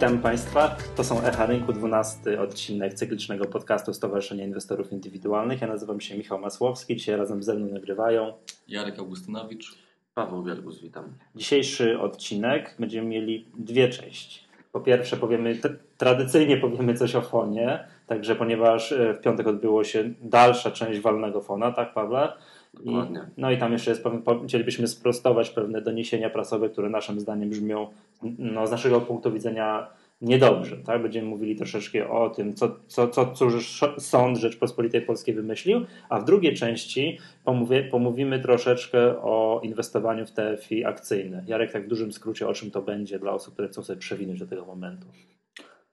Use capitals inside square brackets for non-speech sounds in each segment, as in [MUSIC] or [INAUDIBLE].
Witam Państwa. To są Echa Rynku, 12 odcinek cyklicznego podcastu Stowarzyszenia Inwestorów Indywidualnych. Ja nazywam się Michał Masłowski. Dzisiaj razem ze mną nagrywają Jarek Augustynowicz. Paweł Wielgus, witam. Dzisiejszy odcinek będziemy mieli dwie części. Po pierwsze powiemy, tradycyjnie powiemy coś o fonie, także ponieważ e, w piątek odbyło się dalsza część walnego fona, tak Pawle? I, no i tam jeszcze jest, chcielibyśmy sprostować pewne doniesienia prasowe, które naszym zdaniem brzmią no, z naszego punktu widzenia niedobrze. Tak? Będziemy mówili troszeczkę o tym, co, co, co cóż sąd Rzeczpospolitej Polskiej wymyślił, a w drugiej części pomówię, pomówimy troszeczkę o inwestowaniu w TFI akcyjne. Jarek, tak w dużym skrócie, o czym to będzie dla osób, które chcą sobie przewinąć do tego momentu.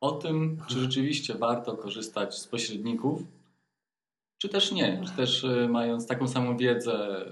O tym, czy rzeczywiście warto korzystać z pośredników, czy też nie, czy też e, mając taką samą wiedzę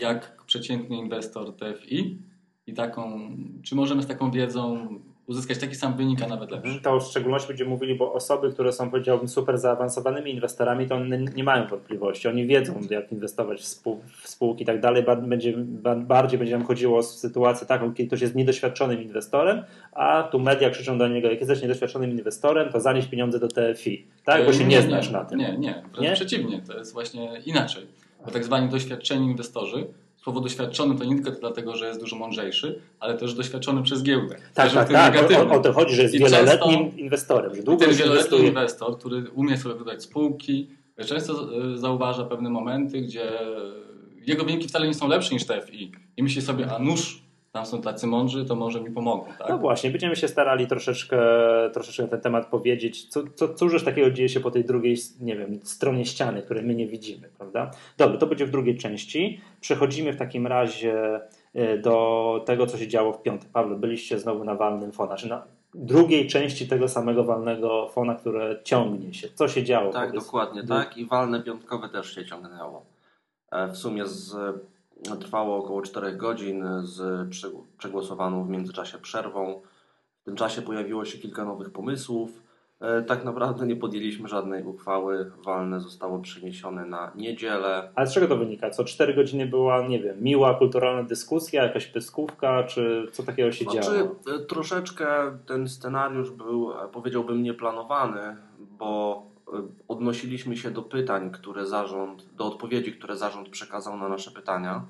jak przeciętny inwestor TFI i taką, czy możemy z taką wiedzą uzyskać taki sam wynik, a nawet lepszy. To w szczególności będziemy mówili, bo osoby, które są powiedziałbym super zaawansowanymi inwestorami, to one nie mają wątpliwości. Oni wiedzą, jak inwestować w, spół w spółki i tak dalej. Będzie, bardziej będzie nam chodziło o sytuację taką, kiedy ktoś jest niedoświadczonym inwestorem, a tu media krzyczą do niego, jak jesteś niedoświadczonym inwestorem, to zanieś pieniądze do TFI. Tak? Bo się nie, nie znasz na tym. Nie, nie. Wręcz nie? przeciwnie. To jest właśnie inaczej. Bo tak zwani doświadczeni inwestorzy słowo doświadczony to nie tylko dlatego, że jest dużo mądrzejszy, ale też doświadczony przez giełdę. Tak, tak, tak. O, o, to chodzi, że jest I wieloletnim często, inwestorem. Że długo ten wieloletni inwestor, który umie sobie wydać spółki, często e, zauważa pewne momenty, gdzie jego wyniki wcale nie są lepsze niż TFI i myśli sobie, a nóż tam są tacy mądrzy, to może mi pomogą. Tak? No właśnie, będziemy się starali troszeczkę, troszeczkę na ten temat powiedzieć, co, co, cóż takiego dzieje się po tej drugiej, nie wiem, stronie ściany, której my nie widzimy, prawda? Dobrze, to będzie w drugiej części. Przechodzimy w takim razie e, do tego, co się działo w piątek. Paweł, byliście znowu na walnym fona, czy na drugiej części tego samego walnego fona, które ciągnie się. Co się działo? Tak, dokładnie, tak i walne piątkowe też się ciągnęło. E, w sumie z trwało około 4 godzin z przegłosowaną w międzyczasie przerwą. W tym czasie pojawiło się kilka nowych pomysłów. E, tak naprawdę nie podjęliśmy żadnej uchwały. Walne zostało przeniesione na niedzielę. Ale z czego to wynika? Co 4 godziny była, nie wiem, miła, kulturalna dyskusja, jakaś pyskówka, czy co takiego się znaczy, działo? E, troszeczkę ten scenariusz był, e, powiedziałbym, nieplanowany, bo odnosiliśmy się do pytań, które zarząd, do odpowiedzi, które zarząd przekazał na nasze pytania.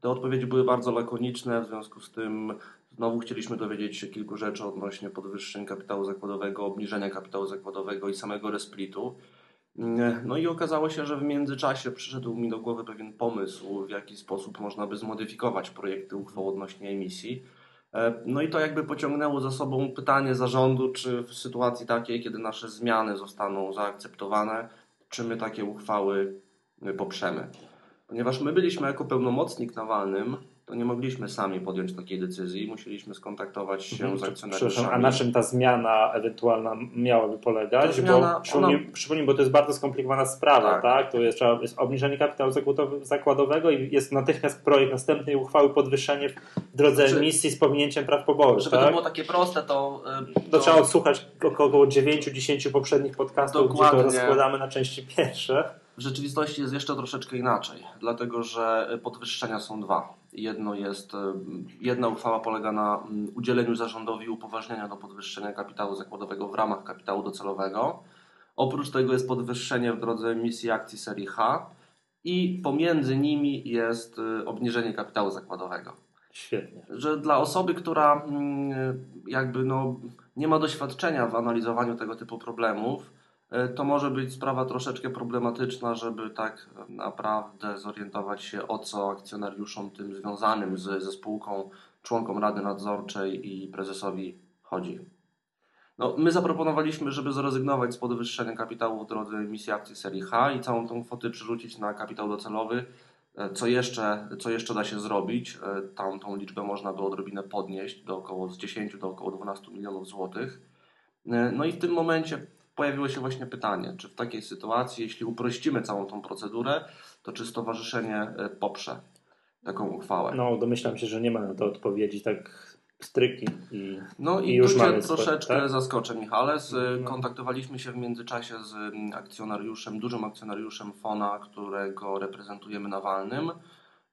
Te odpowiedzi były bardzo lakoniczne, w związku z tym znowu chcieliśmy dowiedzieć się kilku rzeczy odnośnie podwyższeń kapitału zakładowego, obniżenia kapitału zakładowego i samego resplitu. No i okazało się, że w międzyczasie przyszedł mi do głowy pewien pomysł, w jaki sposób można by zmodyfikować projekty uchwał odnośnie emisji. E, no i to jakby pociągnęło za sobą pytanie zarządu, czy w sytuacji takiej, kiedy nasze zmiany zostaną zaakceptowane, czy my takie uchwały poprzemy. Ponieważ my byliśmy jako pełnomocnik na walnym to nie mogliśmy sami podjąć takiej decyzji, musieliśmy skontaktować się mhm. z akcjonariuszami. A na czym ta zmiana ewentualna miałaby polegać? Zmiana, bo, przypomnij, ona... przypomnij, bo to jest bardzo skomplikowana sprawa, tak? tak? To jest, jest obniżenie kapitału zakładowego i jest natychmiast projekt następnej uchwały podwyższenie w drodze znaczy, emisji z pominięciem praw poboru. Żeby tak? to było takie proste, to... To, to trzeba odsłuchać około 9-10 poprzednich podcastów, Dokładnie. gdzie to rozkładamy na części pierwsze. W rzeczywistości jest jeszcze troszeczkę inaczej, dlatego że podwyższenia są dwa. Jedno jest, e, jedna uchwała polega na mm, udzieleniu zarządowi upoważnienia do podwyższenia kapitału zakładowego w ramach kapitału docelowego. Oprócz tego jest podwyższenie w drodze emisji akcji serii H i pomiędzy nimi jest e, obniżenie kapitału zakładowego. Świetnie. Że dla osoby, która mm, jakby no, nie ma doświadczenia w analizowaniu tego typu problemów, E, to może być sprawa troszeczkę problematyczna, żeby tak naprawdę zorientować się o co akcjonariuszom tym związanym z, ze spółką, członkom Rady Nadzorczej i prezesowi chodzi. No, my zaproponowaliśmy, żeby zrezygnować z podwyższenia kapitału w drodze emisji akcji serii H i całą tą kwotę przerzucić na kapitał docelowy. E, co jeszcze, co jeszcze da się zrobić? E, tam tą liczbę można by odrobinę podnieść do około z 10 do około 12 milionów złotych. No i w tym momencie pojawiło się właśnie pytanie, czy w takiej sytuacji, jeśli uprościmy całą tą procedurę, to czy stowarzyszenie e, poprze taką uchwałę? No, domyślam się, że nie ma na to odpowiedzi tak stryki i No i, i już Cię troszeczkę tak? zaskoczę, Michale. No. Kontaktowaliśmy się w międzyczasie z akcjonariuszem, dużym akcjonariuszem Fona, którego reprezentujemy na Walnym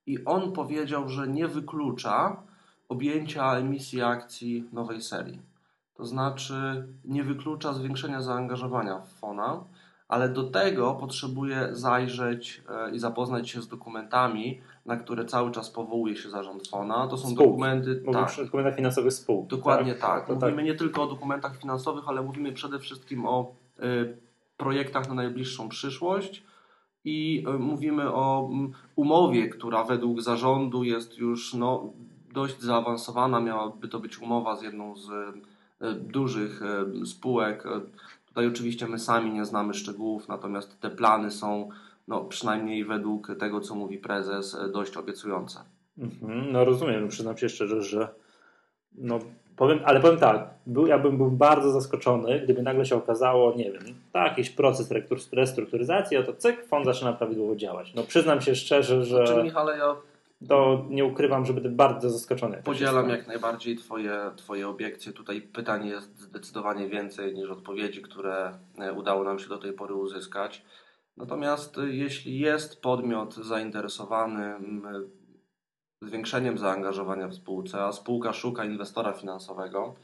i on powiedział, że nie wyklucza objęcia emisji akcji nowej serii. To znaczy nie wyklucza zwiększenia zaangażowania w FONA, ale do tego potrzebuje zajrzeć e, i zapoznać się z dokumentami, na które cały czas powołuje się zarząd FONA. To są Spółki. dokumenty. Mówimy tak, o dokumentach finansowych spółki. Dokładnie tak. To Mówimy nie tylko o dokumentach finansowych, ale mówimy przede wszystkim o y, projektach na najbliższą przyszłość i y, mówimy o mm, umowie, która według zarządu jest już no, dość zaawansowana. Miałaby to być umowa z jedną z y, dużych y, spółek. Tutaj oczywiście my sami nie znamy szczegółów, natomiast te plany są no, przynajmniej według tego, co mówi prezes, dość obiecujące. Mhm, no rozumiem, przyznam się szczerze, że no powiem, ale powiem tak, był, ja bym był bardzo zaskoczony, gdyby nagle się okazało, nie wiem, tak, jakiś proces restrukturyzacji, a to cyk, fond zaczyna prawidłowo działać. No przyznam się szczerze, że Znaczy, Michale, ja to nie ukrywam, że będę bardzo zaskoczony. Podzielam jak najbardziej twoje, twoje obiekcje. Tutaj pytań jest zdecydowanie więcej niż odpowiedzi, które e, udało nam się do tej pory uzyskać. Natomiast e, jeśli jest podmiot zainteresowany zwiększeniem zaangażowania w spółce, a spółka szuka inwestora finansowego,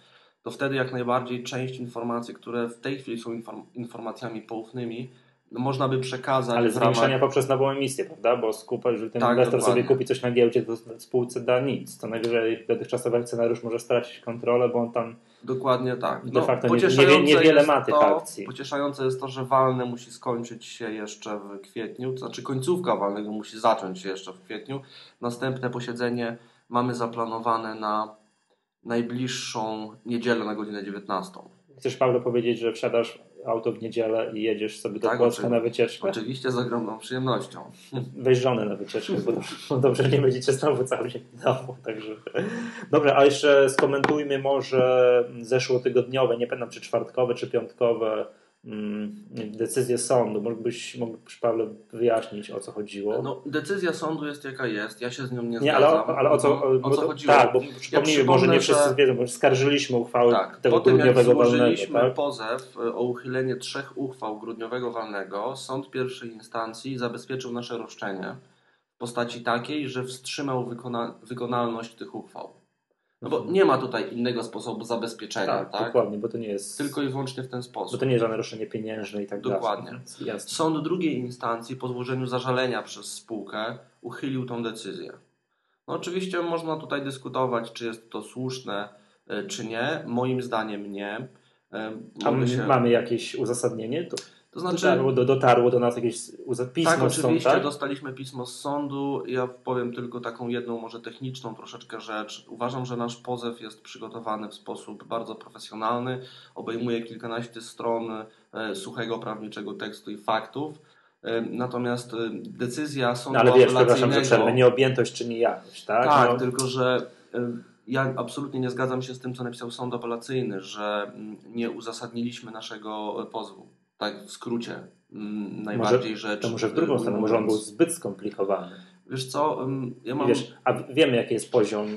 to wtedy jak najbardziej część informacji, które w tej chwili są inform- informacjami poufnymi, no można by przekazać Ale w ramach zwiększenia poprzez nową emisję, prawda? Bo skupa, jeżeli ten Tak, inwestor dokładnie. sobie kupi coś na giełdzie, to spółce da nic. To najwyżej dotychczasowy akcjonariusz może stracić kontrolę, bo on tam Dokładnie tak. De facto nie- pocieszające niewie- niewiele ma tych to, akcji. Pocieszające jest to, że walne musi skończyć się jeszcze w kwietniu, to znaczy końcówka walnego musi zacząć się jeszcze w kwietniu. Następne posiedzenie mamy zaplanowane na najbliższą niedzielę na godzinę 19. chcesz, Paweł, powiedzieć, że wsiadasz auto w niedzielę i jedziesz sobie do Tak, Płocka na wycieczkę? Oczywiście z ogromną przyjemnością. Weź żonę na wycieczkę, bo bo [LAUGHS] dobrze nie będziecie znowu cały dzień w domu. Także... Dobra, a jeszcze skomentujmy może zeszłotygodniowe, nie pamiętam czy czwartkowe, czy piątkowe mm, decyzje sądu. Mógłbyś, mógłbyś Paweł wyjaśnić o co chodziło? No, decyzja sądu jest jaka jest, ja się z nią nie, nie, ale, zgadzam. o- ale o co, bo o co chodziło? Tak, bo przypomnijmy, może nie wszyscy że- wiedzą, bo skarżyliśmy uchwałę Tak, tego po tym jak grudniowego walnego. złożyliśmy Tak? pozew e, o uchylenie trzech uchwał grudniowego walnego, sąd pierwszej instancji zabezpieczył nasze roszczenie w postaci takiej, że wstrzymał wykona wykonalność tych uchwał. No bo nie ma tutaj innego sposobu zabezpieczenia, Tak, tak? dokładnie, bo to nie jest. Tylko i wyłącznie w ten Bo sposób. to nie jest żadne roszczenie pieniężne i tak Dokładnie. dalej. Jasne. Sąd drugiej instancji po złożeniu zażalenia przez spółkę uchylił tą decyzję. No oczywiście można tutaj dyskutować, czy jest to słuszne, e, czy nie. Moim zdaniem nie. E, A mogę my się- mamy jakieś uzasadnienie? To To znaczy, dotarło, do, dotarło do nas jakieś pismo tak, oczywiście tak? dostaliśmy pismo z sądu. Ja powiem tylko taką jedną, może techniczną troszeczkę rzecz. Uważam, że nasz pozew jest przygotowany w sposób bardzo profesjonalny. Obejmuje kilkanaście stron e, suchego prawniczego tekstu i faktów. E, Natomiast e, decyzja sądu No, ale wiesz, przepraszam, że przerwę, nieobjętość czy niejakość, tak? Tak, No, tylko że ja absolutnie nie zgadzam się z tym, co napisał sąd apelacyjny, że mm, nie uzasadniliśmy naszego pozwu. Tak w skrócie. mm, Najbardziej rzecz. to może w drugą y, stronę, może on był zbyt skomplikowany. Wiesz co, ja mam. Wiesz, a wiemy, jaki jest poziom e,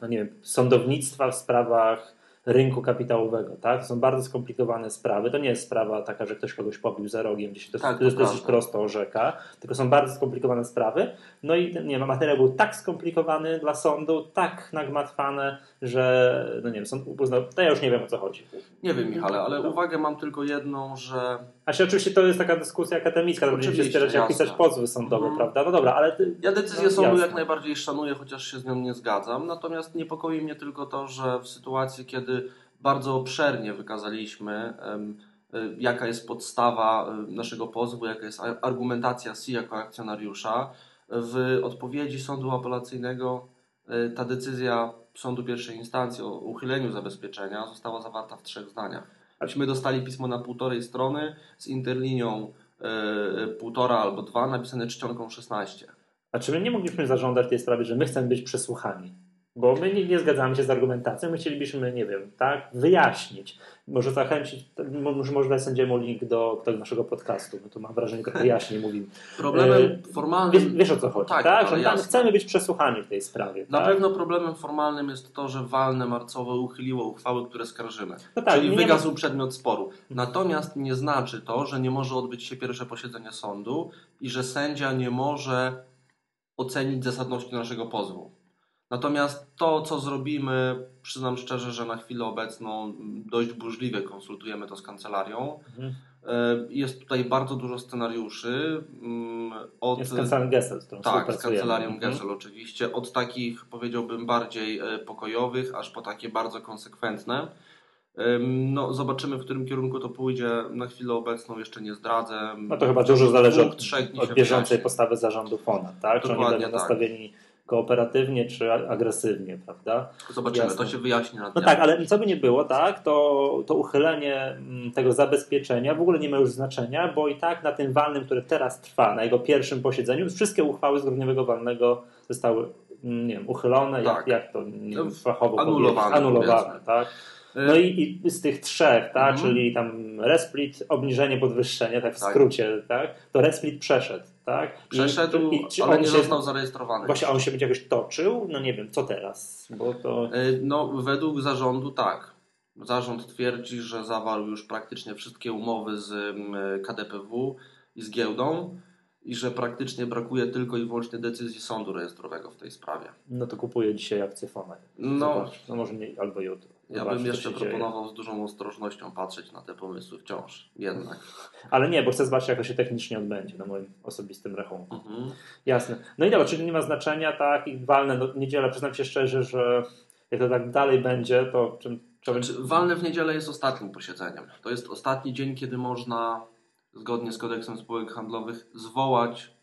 no nie wiem, sądownictwa w sprawach rynku kapitałowego, tak? To są bardzo skomplikowane sprawy. To nie jest sprawa taka, że ktoś kogoś pobił za rogiem, gdzie się to, Tak, to jest dosyć prosto orzeka, tylko są bardzo skomplikowane sprawy. No i nie wiem, materiał był tak skomplikowany dla sądu, tak nagmatwane, że no nie wiem, sąd uznał, to ja już nie wiem o co chodzi. Nie wiem, Michale, ale No. uwagę mam tylko jedną, że. A się oczywiście to jest taka dyskusja akademicka, to będziemy się spierać, jak pisać pozwy sądowe, Mhm. prawda? No dobra, ale ty, Ja decyzję No, sądu jasne. jak najbardziej szanuję, chociaż się z nią nie zgadzam. Natomiast niepokoi mnie tylko to, że w sytuacji, kiedy bardzo obszernie wykazaliśmy, y, jaka jest podstawa y, naszego pozwu, jaka jest argumentacja SI jako akcjonariusza, w odpowiedzi sądu apelacyjnego y, ta decyzja sądu pierwszej instancji o uchyleniu zabezpieczenia została zawarta w trzech zdaniach. Myśmy dostali pismo na półtorej strony z interlinią y, półtora albo dwa, napisane czcionką 16. A czy my nie mogliśmy zażądać tej sprawy, że my chcemy być przesłuchani? Bo my nie, nie zgadzamy się z argumentacją, my chcielibyśmy, nie wiem, tak, wyjaśnić. Może zachęcić, może, może dać sędziemu link do, do naszego podcastu, bo tu mam wrażenie, trochę jaśniej mówimy. Problemem E, formalnym. Wiesz, wiesz o co chodzi, Tak, tak? Że tam chcemy być przesłuchani w tej sprawie. Na tak? pewno problemem formalnym jest to, że walne marcowe uchyliło uchwały, które skarżymy. No tak, czyli nie wygasł przedmiot sporu. Natomiast nie znaczy to, że nie może odbyć się pierwsze posiedzenie sądu i że sędzia nie może ocenić zasadności naszego pozwu. Natomiast to, co zrobimy, przyznam szczerze, że na chwilę obecną dość burzliwie konsultujemy to z kancelarią. Mhm. E, jest tutaj bardzo dużo scenariuszy. Mm, od, jest kancelarią Gessel, z którą Tak, z kancelarią mhm. Gessel oczywiście. Od takich powiedziałbym bardziej e, pokojowych, aż po takie bardzo konsekwentne. No, zobaczymy, w którym kierunku to pójdzie. Na chwilę obecną jeszcze nie zdradzę. No to chyba dużo zależy od, od bieżącej postawy zarządu FONA, tak? Czy oni będą tak. nastawieni kooperatywnie czy agresywnie, prawda? Zobaczymy, Jasne. to się wyjaśni. No tak, ale co by nie było, tak, to, to uchylenie mm, tego zabezpieczenia w ogóle nie ma już znaczenia, bo i tak na tym walnym, który teraz trwa, na jego pierwszym posiedzeniu, wszystkie uchwały z grudniowego walnego zostały mm, nie wiem, uchylone, tak. jak, jak to nie wiem, fachowo anulowane, anulowane tak? No i, i, z tych trzech, tak, mhm. czyli tam resplit, obniżenie, podwyższenie, tak w tak. skrócie, tak, to resplit przeszedł, tak? Przeszedł, I, i, ale nie się, został zarejestrowany. Właśnie, on się będzie jakoś toczył? No nie wiem, co teraz? Bo to... E, no, według zarządu tak. Zarząd twierdzi, że zawarł już praktycznie wszystkie umowy z KDPW i z giełdą i że praktycznie brakuje tylko i wyłącznie decyzji sądu rejestrowego w tej sprawie. No to kupuję dzisiaj akcję FONA. No, no może nie, albo jutro. Ja bym jeszcze proponował dzieje. z dużą ostrożnością patrzeć na te pomysły wciąż, jednak. Ale nie, bo chcę zobaczyć, jak to się technicznie odbędzie na moim osobistym rachunku. Mhm. Jasne. No i dobra, czyli nie ma znaczenia, tak, i walne no, niedzielę. Przyznam się szczerze, że jak to tak dalej będzie, to czym, czym... Znaczy, walne w niedzielę jest ostatnim posiedzeniem. To jest ostatni dzień, kiedy można zgodnie z kodeksem spółek handlowych zwołać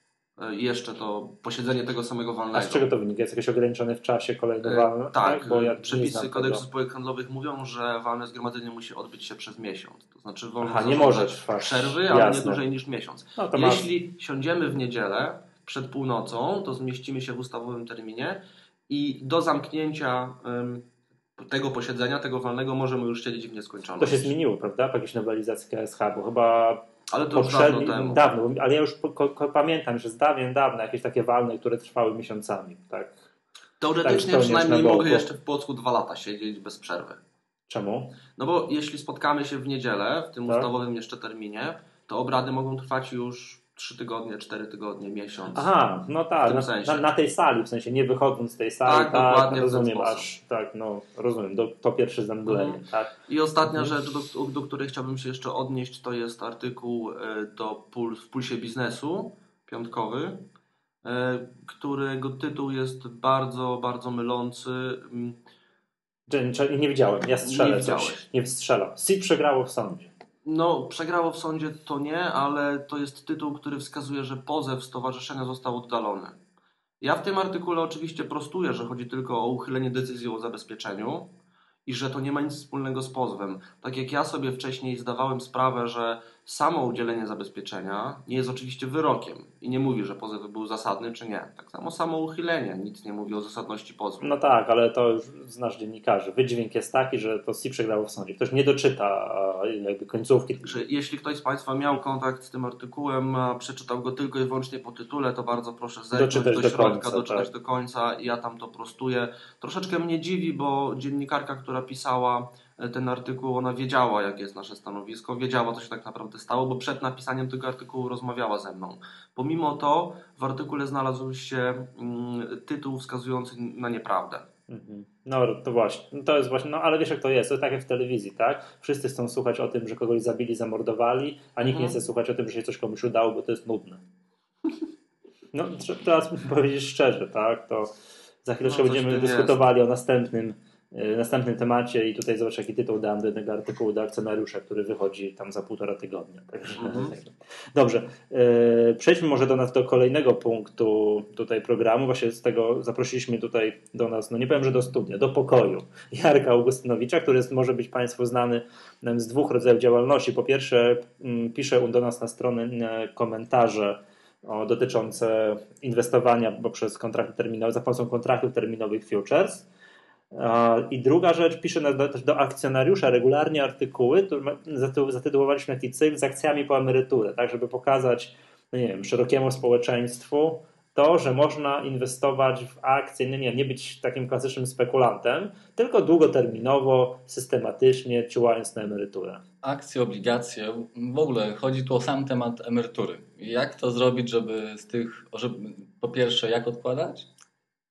jeszcze to posiedzenie tego samego walnego. A z czego to wynika? Jest jakieś ograniczone w czasie kolejne walne? E, tak, tak? Bo ja przepisy kodeksu spółek handlowych mówią, że walne zgromadzenie musi odbyć się przez miesiąc. To znaczy wolno Aha, nie może trwać przerwy, ale Jasne. nie dłużej niż miesiąc. No, Jeśli siądziemy w niedzielę przed północą, to zmieścimy się w ustawowym terminie i do zamknięcia um, tego posiedzenia, tego walnego możemy już siedzieć w nieskończoność. To się zmieniło, prawda? Po jakiejś nowelizacji KSH, bo chyba ale to już dawno temu. Dawno, ale ja już pamiętam, że z dawien dawna jakieś takie walne, które trwały miesiącami. Tak, Teoretycznie tak przynajmniej mogę jeszcze w Płocku dwa lata siedzieć bez przerwy. Czemu? No bo jeśli spotkamy się w niedzielę, w tym tak? ustawowym jeszcze terminie, to obrady mogą trwać już 3 tygodnie, 4 tygodnie, miesiąc. Aha, no tak, na, na, na, tej sali, w sensie nie wychodząc z tej sali, tak, tak dokładnie rozumiem, aż tak, no rozumiem, do, to pierwsze zemdlenie, mhm. tak. I ostatnia mhm. rzecz, do, do, której chciałbym się jeszcze odnieść, to jest artykuł e, do pul, w Pulsie Biznesu, piątkowy, e, którego tytuł jest bardzo, bardzo mylący. Nie, nie widziałem, ja strzelę nie coś. Nie strzelam. SIP przegrało w sądzie. No, przegrało w sądzie to nie, ale to jest tytuł, który wskazuje, że pozew stowarzyszenia został oddalony. Ja w tym artykule oczywiście prostuję, że chodzi tylko o uchylenie decyzji o zabezpieczeniu i że to nie ma nic wspólnego z pozwem. Tak jak ja sobie wcześniej zdawałem sprawę, że samo udzielenie zabezpieczenia nie jest oczywiście wyrokiem i nie mówi, że pozew był zasadny czy nie. Tak samo samo uchylenie nic nie mówi o zasadności pozwu. No tak, ale to już znasz dziennikarzy. Wydźwięk jest taki, że to SI przegrało w sądzie. Ktoś nie doczyta jakby końcówki. Że jeśli ktoś z Państwa miał kontakt z tym artykułem, przeczytał go tylko i wyłącznie po tytule, to bardzo proszę zerknąć do, środka, końca, doczytać tak. do końca i ja tam to prostuję. Troszeczkę mnie dziwi, bo dziennikarka, która pisała ten artykuł, ona wiedziała, jakie jest nasze stanowisko, wiedziała, co się tak naprawdę stało, bo przed napisaniem tego artykułu rozmawiała ze mną. Pomimo to w artykule znalazł się mm, tytuł wskazujący na nieprawdę. Mhm. No to właśnie, no, to jest właśnie, no ale wiesz jak to jest, to jest tak jak w telewizji, tak? Wszyscy chcą słuchać o tym, że kogoś zabili, zamordowali, a nikt nie mhm. chce słuchać o tym, że się coś komuś udało, bo to jest nudne. [LAUGHS] No teraz powiedzieć szczerze, tak? To za chwileczkę no, będziemy dyskutowali jest. o następnym E, następnym temacie i tutaj zobacz jaki tytuł dałem do jednego artykułu do akcjonariusza, który wychodzi tam za półtora tygodnia. Także, mhm. [LAUGHS] Dobrze, e, przejdźmy może do nas do kolejnego punktu tutaj programu. Właśnie z tego zaprosiliśmy tutaj do nas, no nie powiem, że do studia, do pokoju Jarka Augustynowicza, który jest, może być Państwu znany z dwóch rodzajów działalności. Po pierwsze pisze do nas na stronę komentarze o, dotyczące inwestowania poprzez kontrakty terminowe, za pomocą kontraktów terminowych futures i druga rzecz, pisze też do akcjonariusza regularnie artykuły, zatytułowaliśmy taki cykl z akcjami po emeryturę, tak, żeby pokazać, no nie wiem, szerokiemu społeczeństwu to, że można inwestować w akcje, nie, nie, nie być takim klasycznym spekulantem, tylko długoterminowo, systematycznie, ciułając na emeryturę. Akcje, obligacje, w ogóle chodzi tu o sam temat emerytury. Jak to zrobić, żeby z tych, żeby po pierwsze jak odkładać,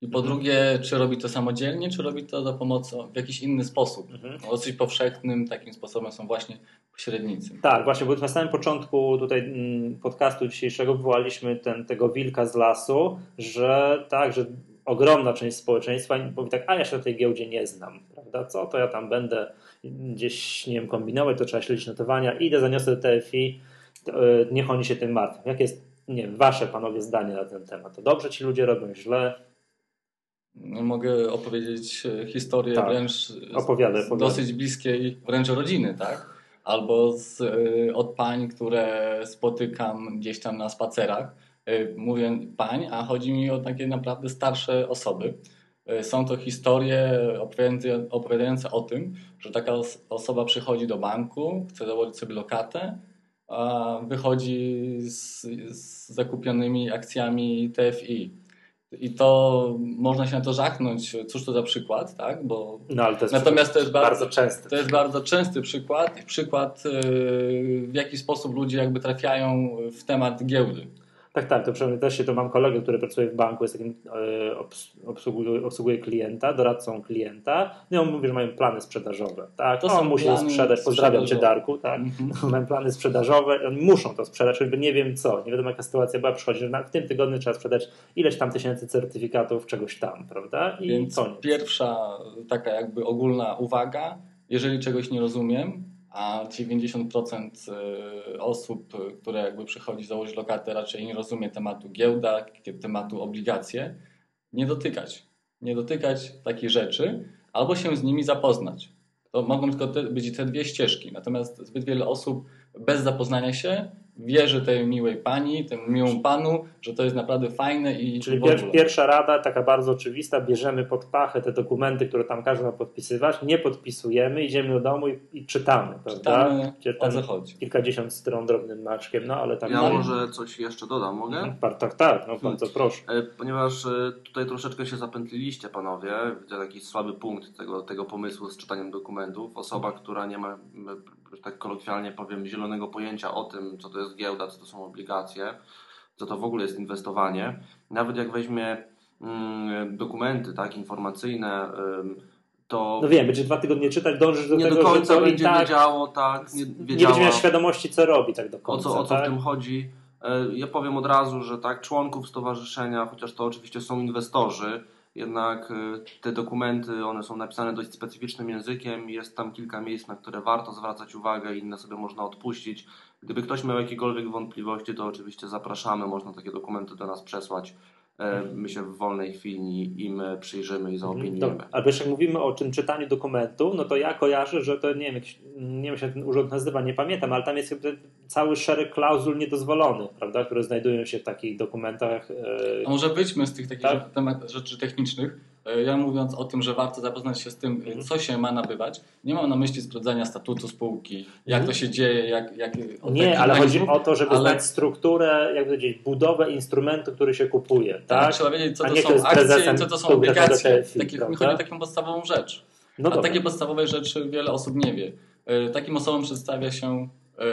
I po drugie, czy robi to samodzielnie, czy robi to za pomocą w jakiś inny sposób. Mhm. Dosyć powszechnym takim sposobem są właśnie pośrednicy. Tak, właśnie, bo na samym początku tutaj mm, podcastu dzisiejszego wywołaliśmy ten, tego wilka z lasu, że tak, że ogromna część społeczeństwa mówi tak, a ja się na tej giełdzie nie znam, prawda? Co to ja tam będę gdzieś, nie wiem, kombinować, to trzeba śledzić notowania, idę, zaniosę TFI, y, niech oni się tym martwią. Jakie jest, nie wiem, wasze panowie zdanie na ten temat? To dobrze ci ludzie robią, źle? Mogę opowiedzieć e, historię Tak. wręcz Opowiadaj, opowiadaj. dosyć bliskiej wręcz rodziny, tak? Albo z, e, od pań, które spotykam gdzieś tam na spacerach. E, Mówię pań, a chodzi mi o takie naprawdę starsze osoby. Są to historie opowiadające, o tym, że taka os- osoba przychodzi do banku, chce założyć sobie lokatę, a wychodzi z, z zakupionymi akcjami TFI. I to można się na to żachnąć, cóż to za przykład, tak? Bo No ale to jest, Natomiast to jest bardzo- bardzo częste. to jest bardzo częsty przykład i przykład, yy, w jaki sposób ludzie jakby trafiają w temat giełdy. Tak, tak, to przynajmniej też się to mam kolegę, który pracuje w banku, jest takim e, obs- obsługuje, obsługuje klienta, doradcą klienta. No i on mówi, że mają plany sprzedażowe. Tak, To on musi sprzedać. Pozdrawiam cię. Darku. Tak. Mhm. Mają plany sprzedażowe, oni muszą to sprzedać, choćby nie wiem co, nie wiadomo jaka sytuacja była, przychodzi, że na, w tym tygodniu trzeba sprzedać ileś tam tysięcy certyfikatów czegoś tam, prawda? I Więc koniec. pierwsza taka jakby ogólna uwaga, jeżeli czegoś nie rozumiem, a 90% y, osób, które jakby przychodzi założyć lokatę, raczej nie rozumie tematu giełda, tematu obligacje, nie dotykać. Nie dotykać takich rzeczy, albo się z nimi zapoznać. To mogą tylko te, być te dwie ścieżki. Natomiast zbyt wiele osób bez zapoznania się wierzy tej miłej pani, temu miłemu panu, że to jest naprawdę fajne i Czyli w pier, ogóle. pierwsza rada, taka bardzo oczywista, bierzemy pod pachę te dokumenty, które tam każdy ma podpisywać, nie podpisujemy, idziemy do domu i, i czytamy, prawda? Czytamy, Gdzie o co chodzi. kilkadziesiąt stron drobnym maczkiem, no ale tam... Ja dalej- może coś jeszcze dodam, mogę? Mhm, Tak, tak, no bardzo proszę. E, Ponieważ e, tutaj troszeczkę się zapętliliście, panowie, widzę taki słaby punkt tego, tego pomysłu z czytaniem dokumentów. Osoba, która nie ma, tak kolokwialnie powiem, zielonego pojęcia o tym, co to jest giełda, co to są obligacje, co to w ogóle jest inwestowanie. Nawet jak weźmie mm, dokumenty tak, informacyjne, ym, to No wiem, będzie dwa tygodnie czytać, dążysz do nie tego, do końca że to będzie tak wiedziało, tak, nie, nie wiedziała, będzie miał świadomości, co robi tak do o końca. co, o co tak? w tym chodzi. E, Ja powiem od razu, że tak, członków stowarzyszenia, chociaż to oczywiście są inwestorzy, jednak e, te dokumenty, one są napisane dość specyficznym językiem jest tam kilka miejsc, na które warto zwracać uwagę, inne sobie można odpuścić. Gdyby ktoś miał jakiekolwiek wątpliwości, to oczywiście zapraszamy, można takie dokumenty do nas przesłać. E, My się w wolnej chwili im przyjrzymy i zaopiniujemy. Dobra. Ale jak mówimy o tym czytaniu dokumentów, no to ja kojarzę, że to nie wiem, jakiś, nie wiem, jak się ten urząd nazywa, nie pamiętam, ale tam jest jakby cały szereg klauzul niedozwolonych, prawda, które znajdują się w takich dokumentach. e, A może wyjdźmy z tych takich Tak. rzeczy technicznych. E, Ja mówiąc o tym, że warto zapoznać się z tym, Mhm. co się ma nabywać, nie mam na myśli sprawdzania statutu spółki, jak to się dzieje, jak... jak Nie, ale chodzi o to, żeby ale- znać strukturę, jak powiedzieć, budowę instrumentu, który się kupuje. Tak, Tak? trzeba wiedzieć, co to są akcje co to są obligacje. Takich, mi chodzi o taką podstawową rzecz. No A dobra. takie podstawowe rzeczy wiele osób nie wie. E, Takim osobom przedstawia się e,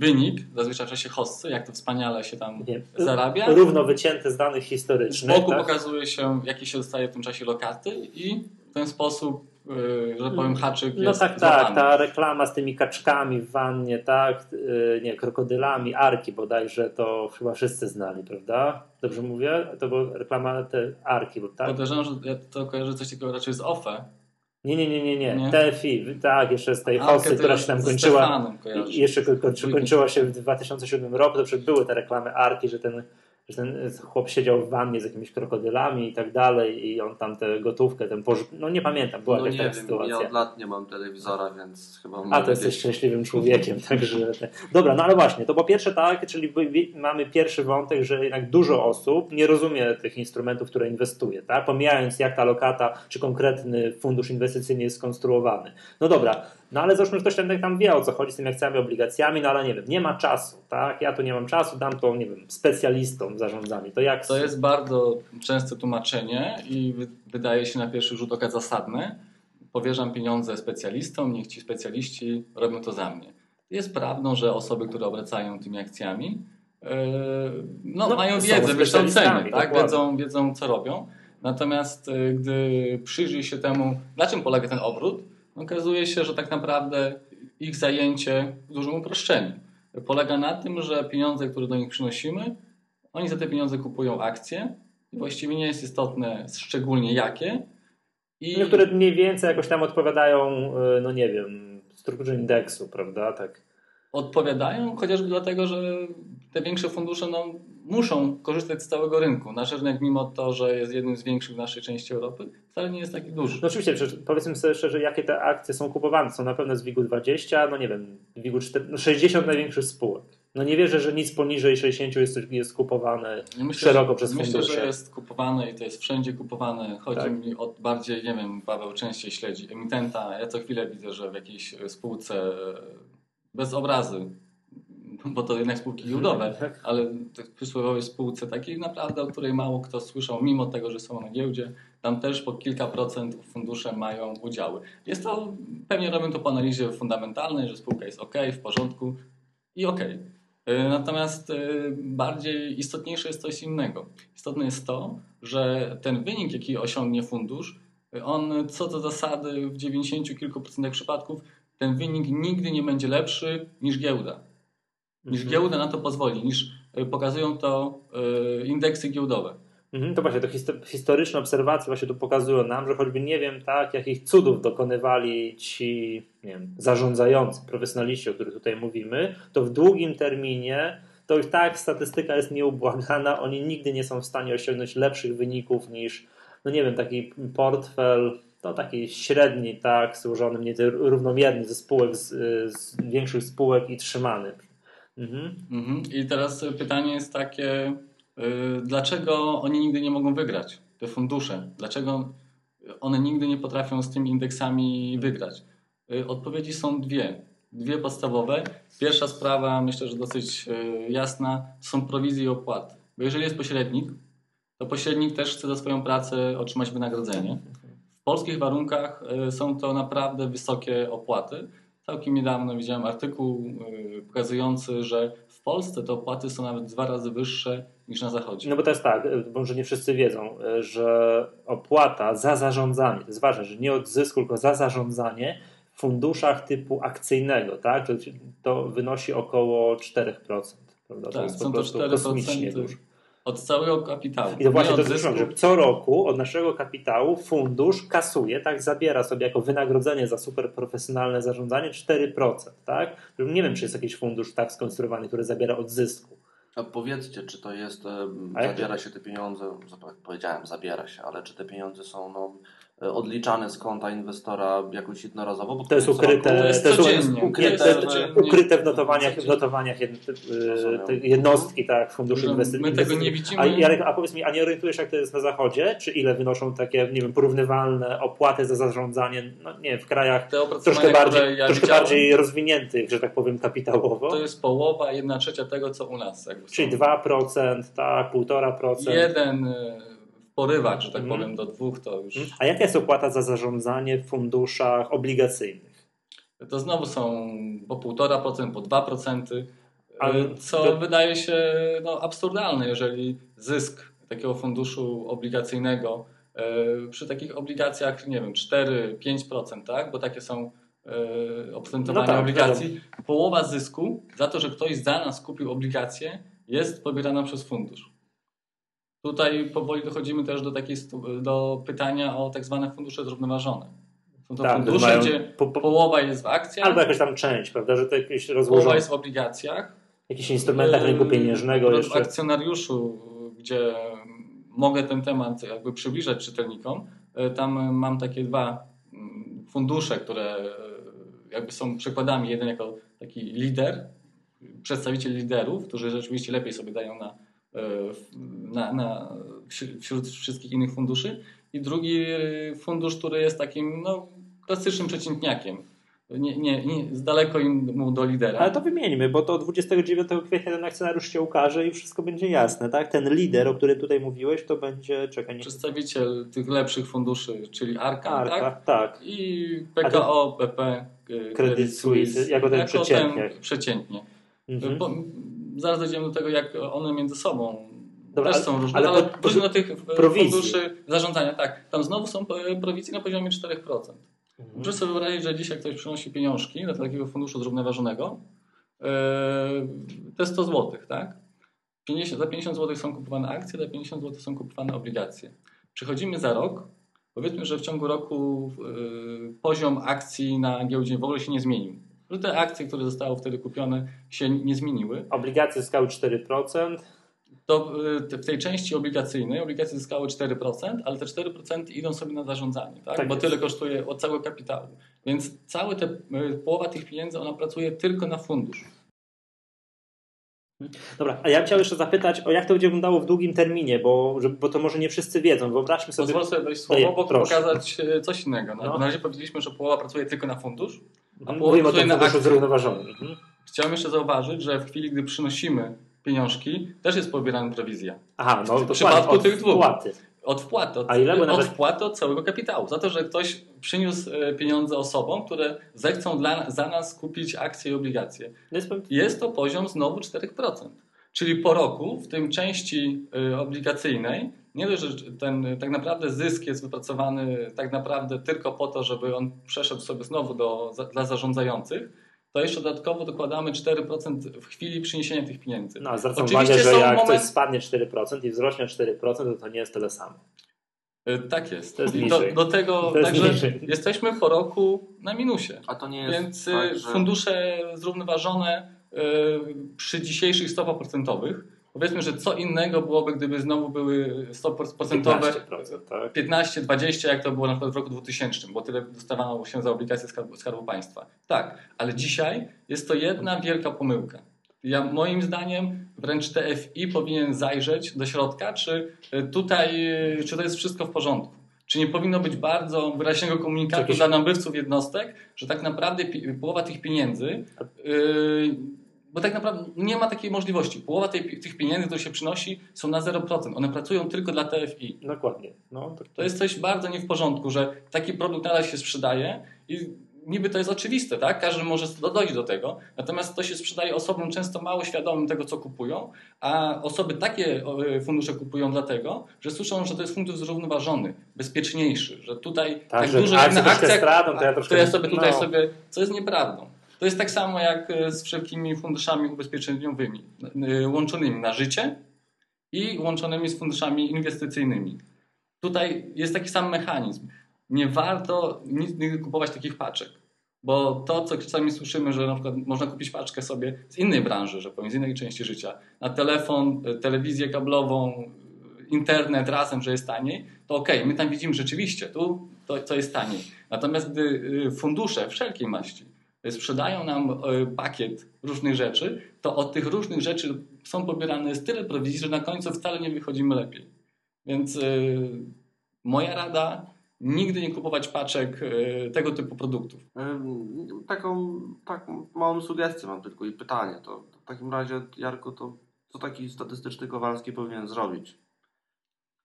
wynik, zazwyczaj w czasie hossy, jak to wspaniale się tam Nie. zarabia. Równo wycięty z danych Z historycznych. boku tak? pokazuje się, jaki się dostaje w tym czasie lokaty i w ten sposób, e, że powiem, haczyk No tak, tak, złapany. ta reklama z tymi kaczkami w wannie, tak, yy, nie, krokodylami, arki bodajże, to chyba wszyscy znali, prawda? Dobrze mówię? To była reklama te arki, bo tak? Podejrzewam, że ja to kojarzę coś takiego raczej z OFE. Nie, nie, nie, nie, nie, Nie? TFI, tak, jeszcze z tej Arkę hossy, która się tam kończyła, jeszcze ko- kończy, kończyła się w 2007 roku, to przecież były te reklamy arki, że ten, że ten chłop siedział w wannie z jakimiś krokodylami i tak dalej i on tam tę gotówkę, ten pożyw... no nie pamiętam, była No jakaś nie taka wiem, sytuacja. ja od lat nie mam telewizora, więc chyba A, to jesteś szczęśliwym człowiekiem, [LAUGHS] także... Dobra, no ale właśnie, to po pierwsze tak, czyli mamy pierwszy wątek, że jednak dużo osób nie rozumie tych instrumentów, które inwestuje, tak? Pomijając jak ta lokata, czy konkretny fundusz inwestycyjny jest skonstruowany. No dobra, no ale załóżmy, że ktoś tam, tam wie o co chodzi z tymi akcjami, obligacjami, no ale nie wiem, nie ma czasu, tak? Ja tu nie mam czasu, dam to, nie wiem, specjalistom w zarządzaniu. To jak... To jest bardzo częste tłumaczenie i wy- wydaje się na pierwszy rzut oka zasadne. Powierzam pieniądze specjalistom, niech ci specjaliści robią to za mnie. Jest prawdą, że osoby, które obracają tymi akcjami, yy, no, No, mają wiedzę, wykształcenie, tak? wiedzą, wiedzą, co robią. Natomiast y, gdy przyjrzy się temu, na czym polega ten obrót, okazuje się, że tak naprawdę ich zajęcie w dużym uproszczeniu polega na tym, że pieniądze, które do nich przynosimy, oni za te pieniądze kupują akcje i właściwie nie jest istotne szczególnie jakie. I... No, które mniej więcej jakoś tam odpowiadają, y, no nie wiem, strukturze indeksu, prawda? Tak. Odpowiadają chociażby dlatego, że te większe fundusze no, muszą korzystać z całego rynku. Nasz rynek, mimo to, że jest jednym z większych w naszej części Europy, wcale nie jest taki duży. No oczywiście, powiedzmy sobie szczerze, jakie te akcje są kupowane. Są na pewno z WIG-20, no nie wiem, WIG-4, no 60 największych spółek. No nie wierzę, że nic poniżej 60 jest, jest kupowane myślę, szeroko przez myślę, fundusze. Myślę, że jest kupowane i to jest wszędzie kupowane. Chodzi tak. mi o bardziej, nie wiem, Paweł częściej śledzi emitenta. Ja co chwilę widzę, że w jakiejś spółce bez obrazy [LAUGHS] bo to jednak spółki giełdowe, [LAUGHS] tak. ale w przysłowiowej spółce takiej naprawdę, o której mało kto słyszał, mimo tego, że są na giełdzie, tam też po kilka procent fundusze mają udziały. Jest to, pewnie robią to po analizie fundamentalnej, że spółka jest ok, w porządku i ok. Natomiast y, bardziej istotniejsze jest coś innego. Istotne jest to, że ten wynik, jaki osiągnie fundusz, on co do zasady w 90 kilku procentach przypadków ten wynik nigdy nie będzie lepszy niż giełda niż mhm. giełda na to pozwoli, niż e, pokazują to e, indeksy giełdowe. Mhm, to właśnie, to historyczne obserwacje właśnie tu pokazują nam, że choćby nie wiem, tak, jakich cudów dokonywali ci nie wiem, zarządzający, profesjonaliści, o których tutaj mówimy, to w długim terminie to i tak statystyka jest nieubłagana, oni nigdy nie są w stanie osiągnąć lepszych wyników niż, no nie wiem, taki portfel, to taki średni, tak, złożony mniej równomiernie ze spółek, z, z większych spółek i trzymany Mhm. Mhm. I teraz pytanie jest takie, yy, dlaczego oni nigdy nie mogą wygrać, te fundusze? Dlaczego one nigdy nie potrafią z tymi indeksami wygrać? Yy, odpowiedzi są dwie. Dwie podstawowe. Pierwsza sprawa, myślę, że dosyć yy, jasna, są prowizje i opłaty. Bo jeżeli jest pośrednik, to pośrednik też chce za swoją pracę otrzymać wynagrodzenie. W polskich warunkach y, są to naprawdę wysokie opłaty Całkiem niedawno widziałem artykuł y, pokazujący, że w Polsce te opłaty są nawet dwa razy wyższe niż na zachodzie. No bo to jest tak, y, może nie wszyscy wiedzą, y, że opłata za zarządzanie, to jest ważne, że nie od zysku, tylko za zarządzanie w funduszach typu akcyjnego, tak, to, wynosi około 4%. Prawda? Tak, to jest są to 4% dużo. Od całego kapitału. I to właśnie to jest że co roku od naszego kapitału fundusz kasuje, tak, zabiera sobie jako wynagrodzenie za super profesjonalne zarządzanie 4%, tak? Nie wiem, czy jest jakiś fundusz tak skonstruowany, który zabiera od zysku. A powiedzcie, czy to jest, zabiera się te pieniądze, powiedziałem zabiera się, ale czy te pieniądze są no, odliczane z konta inwestora jakoś jednorazowo. Bo to jest ukryte, to jest, to jest ukryte, ukryte w notowaniach, w notowaniach jednostki tak, funduszy inwestycyjnych. My tego nie widzimy. A, Jarek, a powiedz mi, a nie orientujesz jak to jest na zachodzie? Czy ile wynoszą takie, nie wiem, porównywalne opłaty za zarządzanie, no nie w krajach troszkę, bardziej, ja troszkę bardziej rozwiniętych, że tak powiem, kapitałowo? To jest połowa, jedna trzecia tego, co u nas. Czyli 2%, tak, 1,5%. Jeden porywach, że tak mm. powiem, do dwóch, to już. Mhm. A jaka jest opłata za zarządzanie w funduszach obligacyjnych? To znowu są po 1,5%, po 2%, Ale co to... wydaje się no, absurdalne, jeżeli zysk takiego funduszu obligacyjnego yy, przy takich obligacjach, nie wiem, 4-5%, tak? bo takie są yy, oprocentowanie no tak, obligacji, połowa zysku za to, że ktoś za nas kupił obligacje, jest pobierana przez fundusz. Tutaj powoli dochodzimy też do, takiej, do pytania o tak zwane fundusze zrównoważone. Są to tak, fundusze, gdzie po, po, połowa jest w akcjach. Albo jakaś tam część, prawda, że to jakieś rozłożone. Połowa jest w obligacjach. Jakichś instrumentach rynku pieniężnego. W jeszcze. akcjonariuszu, gdzie mogę ten temat jakby przybliżać czytelnikom, e, tam mam takie dwa mm, fundusze, które e, jakby są przykładami. Jeden jako taki lider, przedstawiciel liderów, którzy rzeczywiście lepiej sobie dają na na, na, wśród wszystkich innych funduszy. I drugi e, fundusz, który jest takim no, klasycznym przeciętniakiem. Nie, nie, nie, z daleko mu do lidera. Ale to wymieńmy, bo to 29 kwietnia ten akcjonariusz się ukaże i wszystko będzie jasne, tak? Ten lider, o którym tutaj mówiłeś, to będzie, czekaj, nie... Przedstawiciel tych lepszych funduszy, czyli Arka, Arka tak? tak? I PKO, PP, e, Credit Suisse, jako ten jako przeciętnie. Ten przeciętnie. Mhm zaraz dojdziemy do tego, jak one między sobą Dobra, też są różne, ale, ale później do tych prowizji. funduszy zarządzania, tak, tam znowu są prowizje na poziomie 4%. Mhm. Proszę sobie wyobrazić, że dzisiaj ktoś przynosi pieniążki do takiego funduszu zrównoważonego, yy, to jest 100 zł, tak? 50, za 50 zł są kupowane akcje, za 50 zł są kupowane obligacje. Przechodzimy za rok, powiedzmy, że w ciągu roku yy, poziom akcji na giełdzie w ogóle się nie zmienił. Że te akcje, które zostały wtedy kupione, się nie zmieniły. Obligacje zyskały 4%. To yy, w tej części obligacyjnej obligacje zyskały 4%, ale te 4% idą sobie na zarządzanie, tak? tak bo jest. tyle kosztuje od całego kapitału. Więc całe te, yy, połowa tych pieniędzy ona pracuje tylko na fundusz. Dobra, a ja chciałem jeszcze zapytać, o jak to będzie wyglądało w długim terminie, bo, bo to może nie wszyscy wiedzą. Wyobraźmy sobie. Pozwól sobie dojść słowo, bo pokazać e, coś innego. No. Na razie powiedzieliśmy, że połowa pracuje tylko na fundusz, a mhm. połowa pracuje na akcje. zrównoważony. Mhm. Chciałem jeszcze zauważyć, że w chwili, gdy przynosimy pieniążki, też jest pobierana prowizja. Aha, no w przypadku tych dwóch. Wpłaty. Od wpłaty, od, A ile? Bo nawet... od wpłaty od całego kapitału. Za to, że ktoś przyniósł e, pieniądze osobom, które zechcą dla, za nas kupić akcje i obligacje. Jest to poziom znowu 4%. Czyli po roku w tym części y, obligacyjnej nie dość, że ten tak naprawdę zysk jest wypracowany tak naprawdę tylko po to, żeby on przeszedł sobie znowu do, dla zarządzających, to jeszcze dodatkowo dokładamy 4% w chwili przyniesienia tych pieniędzy. No, zwracam uwagę, że jak moment... coś spadnie 4% i wzrośnie 4%, to to nie jest tyle samo. Y, tak jest. To jest do, do, tego, także niżej. jesteśmy po roku na minusie. A to nie jest Więc y, tak, że... fundusze zrównoważone Y, przy dzisiejszych stopach procentowych, powiedzmy, że co innego byłoby, gdyby znowu były stopy procentowe 15, 20, tak? jak to było na przykład w roku 2000, bo tyle dostawano się za obligacje Skarbu, Skarbu Państwa. Tak, ale dzisiaj jest to jedna wielka pomyłka. Ja, moim zdaniem wręcz TFI powinien zajrzeć do środka, czy tutaj, czy to jest wszystko w porządku. Czy nie powinno być bardzo wyraźnego komunikatu dla nabywców jednostek, że tak naprawdę połowa tych pieniędzy yy, bo tak naprawdę nie ma takiej możliwości. Połowa tej, tych pieniędzy, które się przynosi, są na 0%. One pracują tylko dla TFI. Dokładnie. No, to, to jest coś bardzo nie w porządku, że taki produkt nadal się sprzedaje i niby to jest oczywiste, tak? Każdy może dojść do tego. Natomiast to się sprzedaje osobom często mało świadomym tego, co kupują, a osoby takie fundusze kupują dlatego, że słyszą, że to jest fundusz zrównoważony, bezpieczniejszy, że tutaj tak, tak dużo jak na akcjach, stratą, to ja, troszkę... to ja sobie tutaj no. sobie, co jest nieprawdą. To jest tak samo jak e, z wszelkimi funduszami ubezpieczeniowymi, e, łączonymi na życie i łączonymi z funduszami inwestycyjnymi. Tutaj jest taki sam mechanizm. Nie warto nigdy kupować takich paczek, bo to, co czasami słyszymy, że na przykład można kupić paczkę sobie z innej branży, że powiem, z innej części życia, na telefon, e, telewizję kablową, internet razem, że jest taniej, to ok, my tam widzimy rzeczywiście, tu to, to jest taniej. Natomiast gdy fundusze wszelkiej maści sprzedają nam e, pakiet różnych rzeczy, to od tych różnych rzeczy są pobierane z tyle prowizji, że na końcu wcale nie wychodzimy lepiej. Więc yy, moja rada, nigdy nie kupować paczek yy, tego typu produktów. Taką, taką małą sugestię mam tylko i pytanie. To, w takim razie, Jarko, to co taki statystyczny Kowalski powinien zrobić?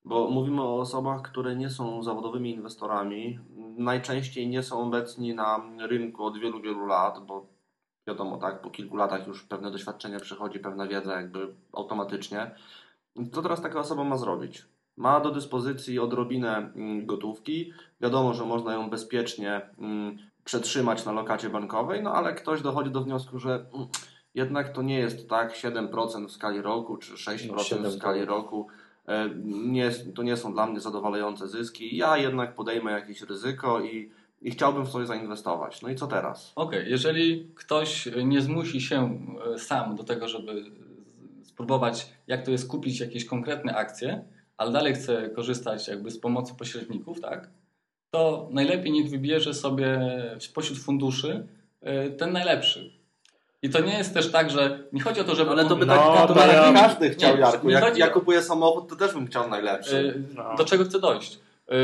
Bo mówimy o osobach, które nie są zawodowymi inwestorami, najczęściej nie są obecni na rynku od wielu, wielu lat, bo wiadomo, tak, po kilku latach już pewne doświadczenie przychodzi, pewna wiedza jakby automatycznie. Co teraz taka osoba ma zrobić? Ma do dyspozycji odrobinę mm, gotówki. Wiadomo, że można ją bezpiecznie mm, przetrzymać na lokacie bankowej, no ale ktoś dochodzi do wniosku, że mm, jednak to nie jest tak 7% w skali roku czy 6% no, w skali roku nie, to nie są dla mnie zadowalające zyski. Ja jednak podejmę jakieś ryzyko i, i chciałbym w coś zainwestować. No i co teraz? Okej, okay. jeżeli ktoś nie zmusi się e, sam do tego, żeby spróbować, jak to jest kupić jakieś konkretne akcje, ale dalej chce korzystać jakby z pomocy pośredników, tak? To najlepiej niech wybierze sobie spośród funduszy e, ten najlepszy. I to nie jest też tak, że nie chodzi o to, żeby... Ale to by tak, no, to by tak każdy chciał, nie, Jarku. Jak chodzi... ja kupuję samochód, to też bym chciał najlepszy. Yy, no. Do czego chcę dojść? Yy,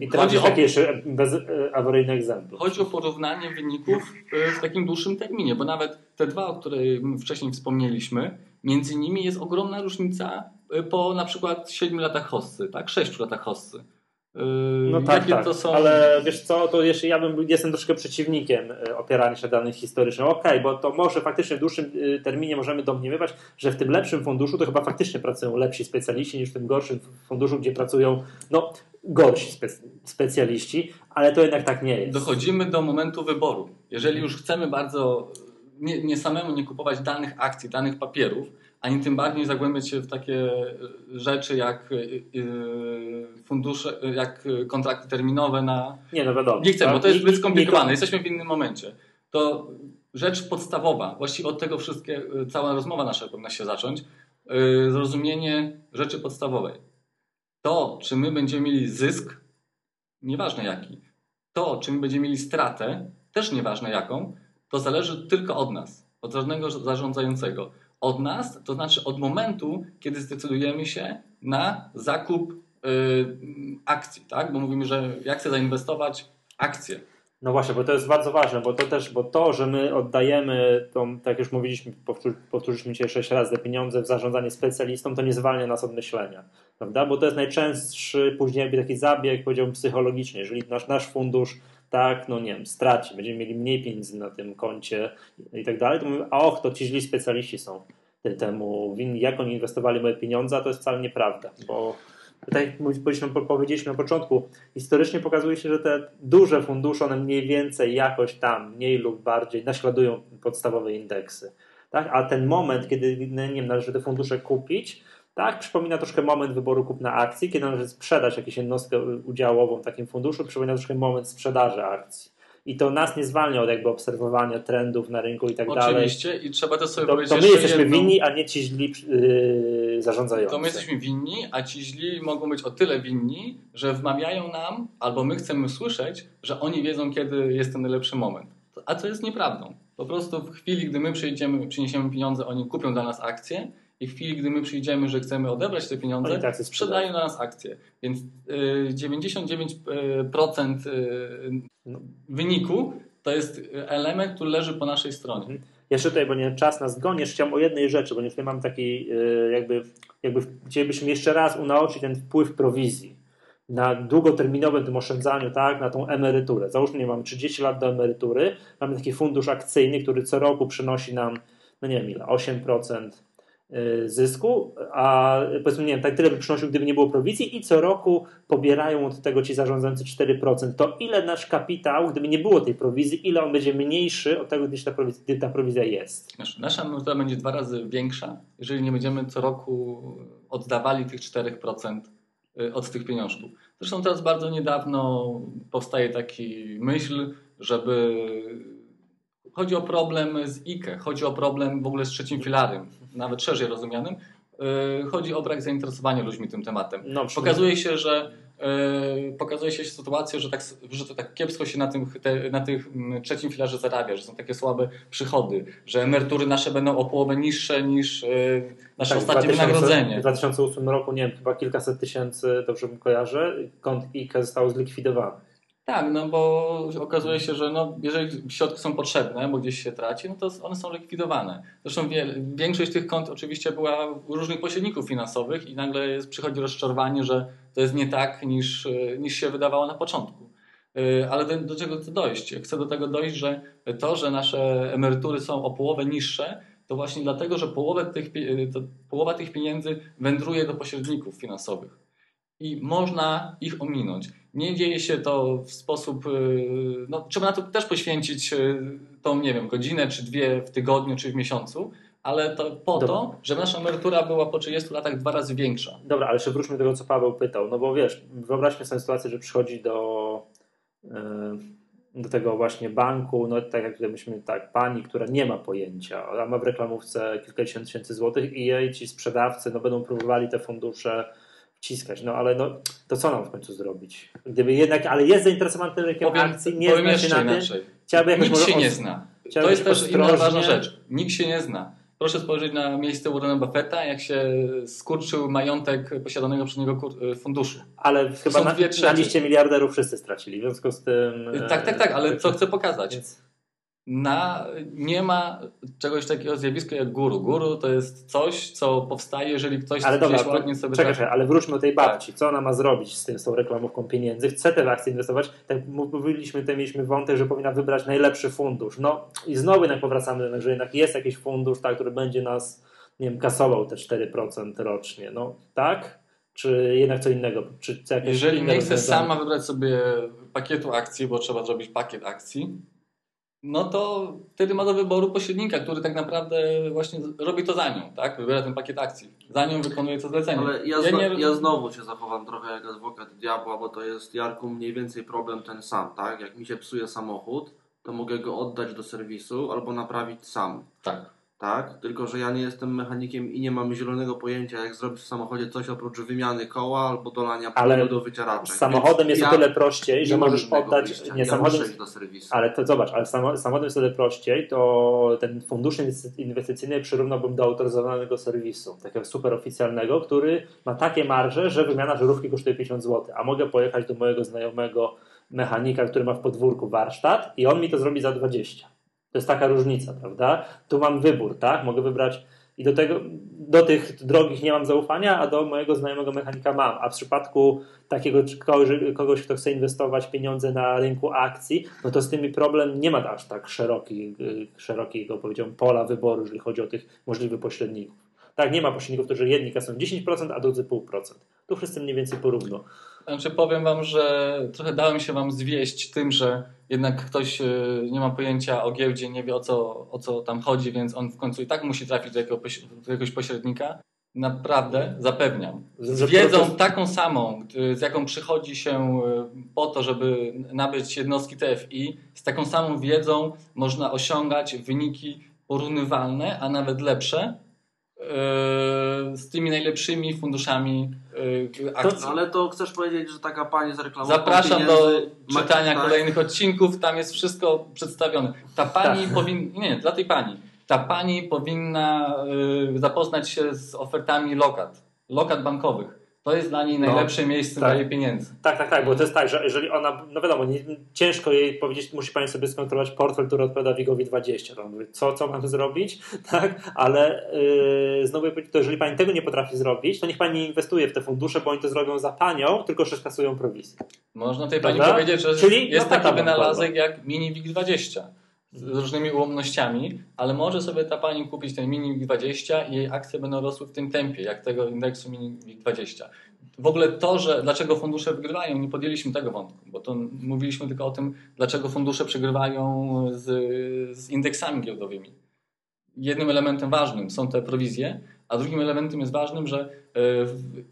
I teraz chodzi o taki jeszcze bezawaryjny egzemplarz. Chodzi o porównanie wyników yy, w takim dłuższym terminie, bo nawet te dwa, o których wcześniej wspomnieliśmy, między nimi jest ogromna różnica po na przykład 7 latach hossy, tak? 6 latach hossy. No tak, tak. Są... ale wiesz co, to jeszcze ja bym, jestem troszkę przeciwnikiem e, opierania się danych historycznych. Okej, okay, bo to może faktycznie w dłuższym e, terminie możemy domniemywać, że w tym lepszym funduszu to chyba faktycznie pracują lepsi specjaliści niż w tym gorszym funduszu, gdzie pracują no, gorsi spe specjaliści, ale to jednak tak nie jest. Dochodzimy do momentu wyboru. Jeżeli już chcemy bardzo nie, nie samemu nie kupować danych akcji, danych papierów, ani tym bardziej zagłębiać się w takie rzeczy jak y, y, fundusze, jak kontrakty terminowe na... Nie, no wiadomo. Nie chcę, tak? bo to jest zbyt skomplikowane. Jesteśmy w innym momencie. To rzecz podstawowa, właściwie od tego wszystkie, cała rozmowa nasza powinna się zacząć, y, zrozumienie rzeczy podstawowej. To, czy my będziemy mieli zysk, nieważne jaki, to, czy my będziemy mieli stratę, też nieważne jaką, to zależy tylko od nas, od żadnego zarządzającego od nas, to znaczy od momentu, kiedy zdecydujemy się na zakup yy, akcji, tak? Bo mówimy, że jak chcę zainwestować akcje. No właśnie, bo to jest bardzo ważne, bo to też, bo to, że my oddajemy tą, tak już mówiliśmy, powtórzyliśmy dzisiaj sześć razy, pieniądze w zarządzanie specjalistom, to nie zwalnia nas od myślenia, prawda? Bo to jest najczęstszy później taki zabieg, powiedziałbym, psychologiczny. Jeżeli nasz, nasz fundusz tak, no nie wiem, straci, będziemy mieli mniej pieniędzy na tym koncie i tak dalej, to mówimy, a och, to ci źli specjaliści są temu winni, jak oni inwestowali moje pieniądze, a to jest wcale nieprawda, bo jak powiedzieliśmy na początku, historycznie pokazuje się, że te duże fundusze, one mniej więcej jakoś tam, mniej lub bardziej naśladują podstawowe indeksy. Tak? A ten moment, kiedy nie wiem, należy te fundusze kupić, tak, przypomina troszkę moment wyboru kupna akcji, kiedy należy sprzedać jakąś jednostkę udziałową w takim funduszu, przypomina troszkę moment sprzedaży akcji. I to nas nie zwalnia od jakby obserwowania trendów na rynku i tak Oczywiście. dalej. Oczywiście i trzeba to sobie to, powiedzieć To my jesteśmy jedną... winni, a nie ci źli yy, zarządzający. To my jesteśmy winni, a ci źli mogą być o tyle winni, że wmawiają nam, albo my chcemy słyszeć, że oni wiedzą, kiedy jest ten najlepszy moment. A to jest nieprawdą. Po prostu w chwili, gdy my przyjdziemy, przyniesiemy pieniądze, oni kupią dla nas akcje i w chwili, gdy my przyjdziemy, że chcemy odebrać te pieniądze, tak sprzedają na nas akcje. Więc y, 99% y, no. wyniku to jest element, który leży po naszej stronie. Mhm. Jeszcze tutaj, bo nie czas nas goni, jeszcze chciałem o jednej rzeczy, bo nie tutaj mam taki y, jakby, jakby chcielibyśmy jeszcze raz unaoczyć ten wpływ prowizji na długoterminowym tym oszczędzaniu, tak, na tą emeryturę. Załóżmy, nie mamy 30 lat do emerytury, mamy taki fundusz akcyjny, który co roku przynosi nam, no nie wiem ile, 8%, Y, zysku, a powiedzmy, nie wiem, tak tyle by przynosił, gdyby nie było prowizji i co roku pobierają od tego ci zarządzający 4%. To ile nasz kapitał, gdyby nie było tej prowizji, ile on będzie mniejszy od tego, gdy ta prowizja, gdy ta prowizja jest? Nasza emerytura będzie dwa razy większa, jeżeli nie będziemy co roku oddawali tych 4% y, od tych pieniążków. Zresztą teraz bardzo niedawno powstaje taki myśl, żeby chodzi o problem z IKE, chodzi o problem w ogóle z trzecim filarem, nawet szerzej rozumianym. Yy, chodzi o brak zainteresowania ludźmi tym tematem. No, pokazuje się, że yy, pokazuje się sytuacja, że tak, że to tak kiepsko się na tym te, na tych mm, trzecim filarze zarabia, że są takie słabe przychody, że emerytury nasze będą o połowę niższe niż yy, nasze tak, ostatnie 2000, wynagrodzenie. W 2008 roku, nie wiem, chyba kilkaset tysięcy, dobrze mi kojarzę, kont IKE zostało zlikwidowane. Tak, no bo okazuje się, że no, jeżeli środki są potrzebne, bo gdzieś się traci, no to one są likwidowane. Zresztą większość tych kont oczywiście była u różnych pośredników finansowych i nagle jest, przychodzi rozczarowanie, że to jest nie tak niż, niż się wydawało na początku. Y, ale do, do czego chcę dojść? Chcę do tego dojść, że to, że nasze emerytury są o połowę niższe, to właśnie dlatego, że połowę tych, połowa tych pieniędzy wędruje do pośredników finansowych i można ich ominąć. Nie dzieje się to w sposób. Y, no, trzeba na to też poświęcić y, tą, nie wiem, godzinę czy dwie w tygodniu czy w miesiącu, ale to po Dobra. to, żeby nasza emerytura była po 30 latach dwa razy większa. Dobra, ale jeszcze wróćmy do tego, co Paweł pytał. No bo wiesz, wyobraźmy sobie sytuację, że przychodzi do, y, do tego właśnie banku, no tak jak myśmy, tak, pani, która nie ma pojęcia, ona ma w reklamówce kilkadziesiąt tysięcy złotych i jej ci sprzedawcy no, będą próbowali te fundusze wciskać. No ale no, to co nam w końcu zrobić? Gdyby jednak, ale jest zainteresowany tym rynkiem powiem, akcji, nie powiem zna się na tym. Chciałby Nikt się nie zna. To jest też inna ważna rzecz. Nikt się nie zna. Proszę spojrzeć na miejsce Warrena Buffetta, jak się skurczył majątek posiadanego przez niego y, funduszu. Ale chyba na, na liście miliarderów wszyscy stracili, w związku z tym... Tak, tak, tak, ale co chcę pokazać? Więc... na, nie ma czegoś takiego zjawiska jak guru. Guru to jest coś, co powstaje, jeżeli ktoś Ale dobra, gdzieś ładnie sobie czekaj, czekaj, ale wróćmy do tej babci. Co ona ma zrobić z tym, z tą reklamówką pieniędzy? Chce te akcje inwestować? Tak mówiliśmy, tutaj mieliśmy wątek, że powinna wybrać najlepszy fundusz. No i znowu jednak powracamy do tego, że jednak jest jakiś fundusz, tak, który będzie nas, nie wiem, kasował te 4% rocznie. No tak? Czy jednak co innego? Czy co Jeżeli nie chce sama wybrać sobie pakietu akcji, bo trzeba zrobić pakiet akcji, no to wtedy ma do wyboru pośrednika, który tak naprawdę właśnie robi to za nią, tak? Wybiera ten pakiet akcji. Za nią wykonuje to zlecenie. Ale ja, Ja zno, nie- ja znowu się zachowam trochę jak adwokat diabła, bo to jest Jarku mniej więcej problem ten sam, tak? Jak mi się psuje samochód, to mogę go oddać do serwisu albo naprawić sam, Tak. Tak? Tylko, że ja nie jestem mechanikiem i nie mam zielonego pojęcia, jak zrobić w samochodzie coś oprócz wymiany koła albo dolania Ale do wycieraczek. Z samochodem Więc jest ja o tyle prościej, że możesz oddać. wyjścia. Nie, ja samochodem, do serwisu. Ale to zobacz, ale samo- samochodem jest o tyle prościej, to ten fundusz inwestycy- inwestycyjny przyrównałbym do autoryzowanego serwisu, takiego super oficjalnego, który ma takie marże, że wymiana żarówki kosztuje 50 zł, a mogę pojechać do mojego znajomego mechanika, który ma w podwórku warsztat i on mi to zrobi za 20. To jest taka różnica, prawda? Tu mam wybór, tak? Mogę wybrać i do tego, do tych drogich nie mam zaufania, a do mojego znajomego mechanika mam. A w przypadku takiego kogoś, kto chce inwestować pieniądze na rynku akcji, no to z tymi problem nie ma aż tak szeroki, y, szerokiego, powiedziałbym, pola wyboru, jeżeli chodzi o tych możliwych pośredników. Tak, nie ma pośredników, którzy jedni kasują 10%, a drudzy 0,5%. Tu wszyscy mniej więcej porówno. Znaczy powiem wam, że trochę dałem się wam zwieść tym, że jednak ktoś y, nie ma pojęcia o giełdzie, nie wie o co, o co tam chodzi, więc on w końcu i tak musi trafić do, jakiegoś pośrednika. Naprawdę zapewniam. Z wiedzą taką samą, y, z jaką przychodzi się y, po to, żeby nabyć jednostki TFI, z taką samą wiedzą można osiągać wyniki porównywalne, a nawet lepsze z tymi najlepszymi funduszami y, akcji. Ale to chcesz powiedzieć, że taka pani z reklamą Zapraszam do czytania tak? kolejnych odcinków, tam jest wszystko przedstawione. Ta pani powinna, nie, nie, dla tej pani. Ta pani powinna y, zapoznać się z ofertami lokat, lokat bankowych. To jest dla niej No, najlepsze miejsce tak. dla jej pieniędzy. Tak, tak, tak, bo to jest tak, że jeżeli ona, no wiadomo, nie, ciężko jej powiedzieć, musi Pani sobie skontrolować portfel, który odpowiada WIG-owi 20. To mówię, co, co mam tu zrobić, [LAUGHS] tak, ale yy, znowu, to jeżeli Pani tego nie potrafi zrobić, to niech Pani nie inwestuje w te fundusze, bo oni to zrobią za Panią, tylko że skasują prowizję. Można tej pani Prawda? powiedzieć, że Czyli jest lokata taki wynalazek jak Mini WIG 20 z różnymi ułomnościami, ale może sobie ta pani kupić ten Mini WIG 20 i jej akcje będą rosły w tym tempie, jak tego indeksu Mini WIG 20. W ogóle to, że dlaczego fundusze wygrywają, nie podjęliśmy tego wątku, bo to mówiliśmy tylko o tym, dlaczego fundusze przegrywają z, z indeksami giełdowymi. Jednym elementem ważnym są te prowizje, a drugim elementem jest ważnym, że e,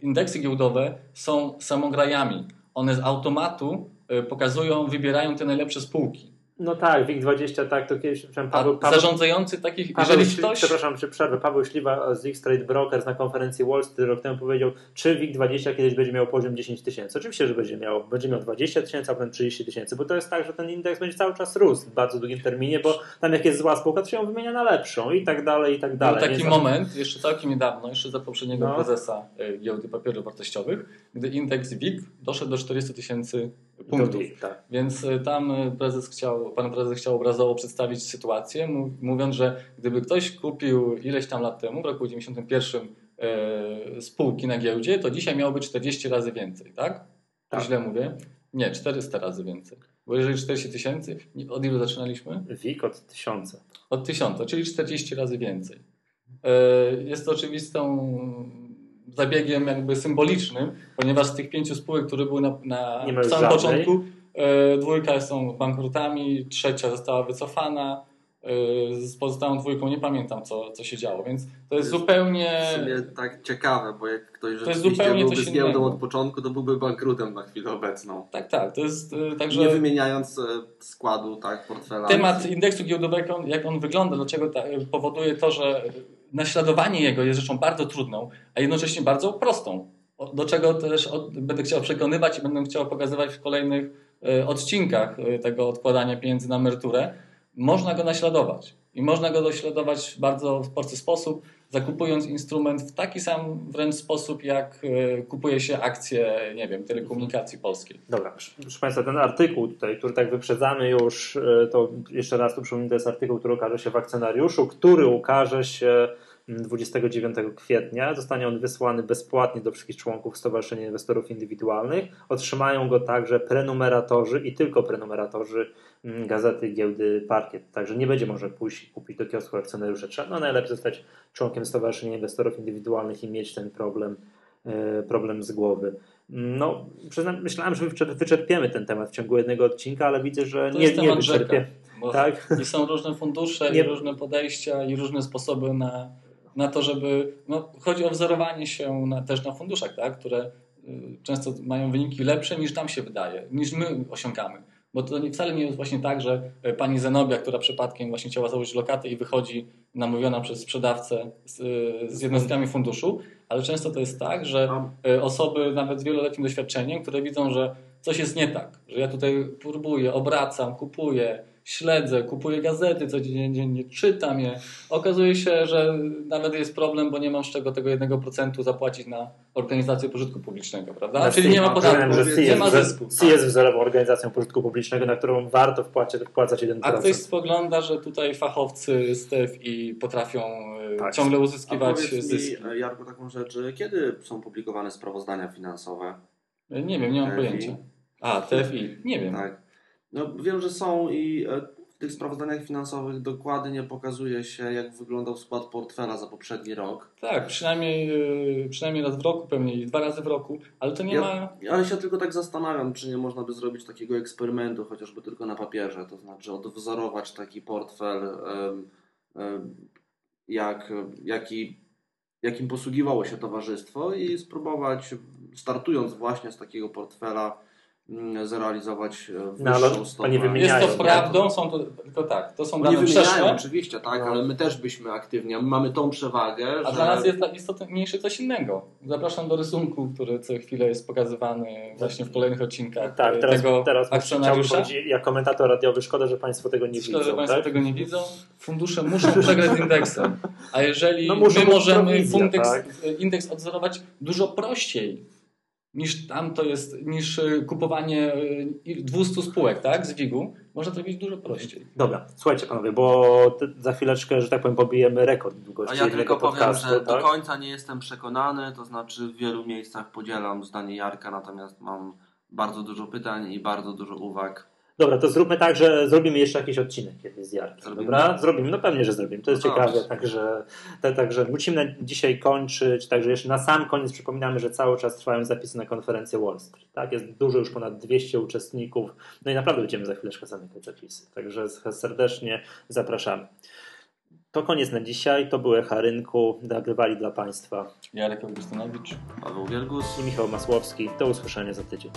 indeksy giełdowe są samograjami. One z automatu e, pokazują, wybierają te najlepsze spółki. No tak, WIG20, tak, to kiedyś, przepraszam, Paweł, Paweł, zarządzający takich, Paweł, jeżeli ktoś... Przepraszam, czy przerwę. Paweł Śliwa z X-Trade Brokers na konferencji Wall Street rok temu powiedział, czy WIG20 kiedyś będzie miał poziom 10 tysięcy. Oczywiście, że będzie miał. Będzie miał 20 tysięcy, a potem 30 tysięcy, bo to jest tak, że ten indeks będzie cały czas rósł w bardzo długim terminie, bo tam jak jest zła spółka, to się ją wymienia na lepszą i tak dalej, i tak Był dalej. taki Więc- moment, jeszcze całkiem niedawno, jeszcze za poprzedniego No. prezesa e, giełdy papierów wartościowych, gdy indeks WIG doszedł do 40 tysięcy punktów. Tak. Więc y, tam y, prezes chciał, pan prezes chciał obrazowo przedstawić sytuację, mów- mówiąc, że gdyby ktoś kupił ileś tam lat temu, w roku 91 e, spółki na giełdzie, to dzisiaj miałoby 40 razy więcej, tak? Tak. źle mówię? Nie, 400 razy więcej. Bo jeżeli 40 tysięcy, od ilu zaczynaliśmy? WIG od tysiąca. Od 1000, czyli 40 razy więcej. E, Jest to oczywistą zabiegiem jakby symbolicznym, ponieważ z tych pięciu spółek, które były na, na samym żadnej. początku, e, dwójka są bankrutami, trzecia została wycofana, e, z pozostałą dwójką nie pamiętam, co, co się działo, więc to jest To jest zupełnie... W sumie tak ciekawe, bo jak ktoś jest rzeczywiście zupełnie byłby coś z giełdą innego. od początku, to byłby bankrutem na chwilę obecną. Tak, tak, to jest e, także... Nie wymieniając e, składu tak, portfela. Temat indeksu giełdowego, jak on wygląda, dlaczego ta, powoduje to, że naśladowanie jego jest rzeczą bardzo trudną, a jednocześnie bardzo prostą. Do czego też będę chciał przekonywać i będę chciał pokazywać w kolejnych e, odcinkach e, tego odkładania pieniędzy na emeryturę. Można go naśladować. I można go naśladować w bardzo prosty sposób. Zakupując instrument w taki sam wręcz sposób, jak e, kupuje się akcje, nie wiem, telekomunikacji polskiej. Dobra, proszę Państwa, ten artykuł tutaj, który tak wyprzedzamy już, e, to jeszcze raz tu przypomnę, to jest artykuł, który ukaże się w akcjonariuszu, który ukaże się 29 kwietnia. Zostanie on wysłany bezpłatnie do wszystkich członków Stowarzyszenia Inwestorów Indywidualnych. Otrzymają go także prenumeratorzy i tylko prenumeratorzy mm, gazety giełdy Parkiet. Także nie będzie można pójść kupić do kiosku akcjonariusza. Trzeba no, najlepiej zostać członkiem Stowarzyszenia Inwestorów Indywidualnych i mieć ten problem, e, problem z głowy. No, przyznam, myślałem, że wyczerpiemy ten temat w ciągu jednego odcinka, ale widzę, że to nie, nie wyczerpię. Tak? I są różne fundusze, nie. i różne podejścia, i różne sposoby na na to, żeby. No, chodzi o wzorowanie się na, też na funduszach, tak? które y, często mają wyniki lepsze niż nam się wydaje, niż my osiągamy. Bo to nie, wcale nie jest właśnie tak, że y, pani Zenobia, która przypadkiem właśnie chciała założyć lokatę i wychodzi namówiona przez sprzedawcę z, z jednostkami funduszu, ale często to jest tak, że y, osoby nawet z wieloletnim doświadczeniem, które widzą, że coś jest nie tak, że ja tutaj próbuję, obracam, kupuję, śledzę, kupuję gazety codziennie, czytam je. Okazuje się, że nawet jest problem, bo nie mam z czego tego 1% zapłacić na organizację pożytku publicznego, prawda? Na Czyli nie ma podatku, nie ma zysku. C jest wzorową organizacją pożytku publicznego, na którą warto wpłacać, wpłacać 1%. A ktoś spogląda, że tutaj fachowcy z TFI potrafią e, tak. ciągle uzyskiwać A zyski. Mi, Jarku, taką rzecz, kiedy są publikowane sprawozdania finansowe? Nie wiem, nie mam TFI? pojęcia. A, TFI, nie wiem. Tak. No, wiem, że są i e, w tych sprawozdaniach finansowych dokładnie pokazuje się, jak wyglądał skład portfela za poprzedni rok. Tak, przynajmniej, e, przynajmniej raz w roku, pewnie dwa razy w roku, ale to nie ja, ma. Ale się tylko tak zastanawiam, czy nie można by zrobić takiego eksperymentu, chociażby tylko na papierze, to znaczy odwzorować taki portfel, jak, jaki, jakim posługiwało się towarzystwo i spróbować, startując właśnie z takiego portfela, zrealizować e, wyższą no, ale stopę. Jest to prawdą, są to, tylko tak, to są dane przeszłe. oczywiście, tak, no. ale my też byśmy aktywnie, my mamy tą przewagę, A że... dla nas jest istotniejsze coś innego. Zapraszam do rysunku, który co chwilę jest pokazywany właśnie w kolejnych odcinkach tak, teraz, tego teraz akcjonariusza. Ja komentator radiowy, szkoda, że Państwo tego nie szkoda, widzą. że Państwo tak? tego nie widzą. Fundusze muszą przegrać z indeksem. A jeżeli no my możemy indeks, tak? indeks odzorować dużo prościej, niż tam to jest, niż e, kupowanie 200 e, spółek, tak, z WIG-u, można to robić dużo prościej. Dobra, słuchajcie panowie, bo za chwileczkę, że tak powiem, pobijemy rekord długości A ja tylko powiem, podcastu, że tak? do końca nie jestem przekonany, to znaczy w wielu miejscach podzielam zdanie Jarka, natomiast mam bardzo dużo pytań i bardzo dużo uwag Dobra, to zróbmy tak, że zrobimy jeszcze jakiś odcinek kiedyś z Jarkiem. Zrobimy. Dobra? Zrobimy, no pewnie, że zrobimy. To jest no ciekawe, także, także musimy dzisiaj kończyć. Także jeszcze na sam koniec przypominamy, że cały czas trwają zapisy na konferencję Wall Street. Tak? Jest dużo, już ponad 200 uczestników. No i naprawdę będziemy za chwileczkę zamykać zapisy. Także serdecznie zapraszamy. To koniec na dzisiaj. To był Echa Rynku. Nagrywali dla Państwa Jarek Augustynowicz, Paweł Wielgus i Michał Masłowski. Do usłyszenia za tydzień.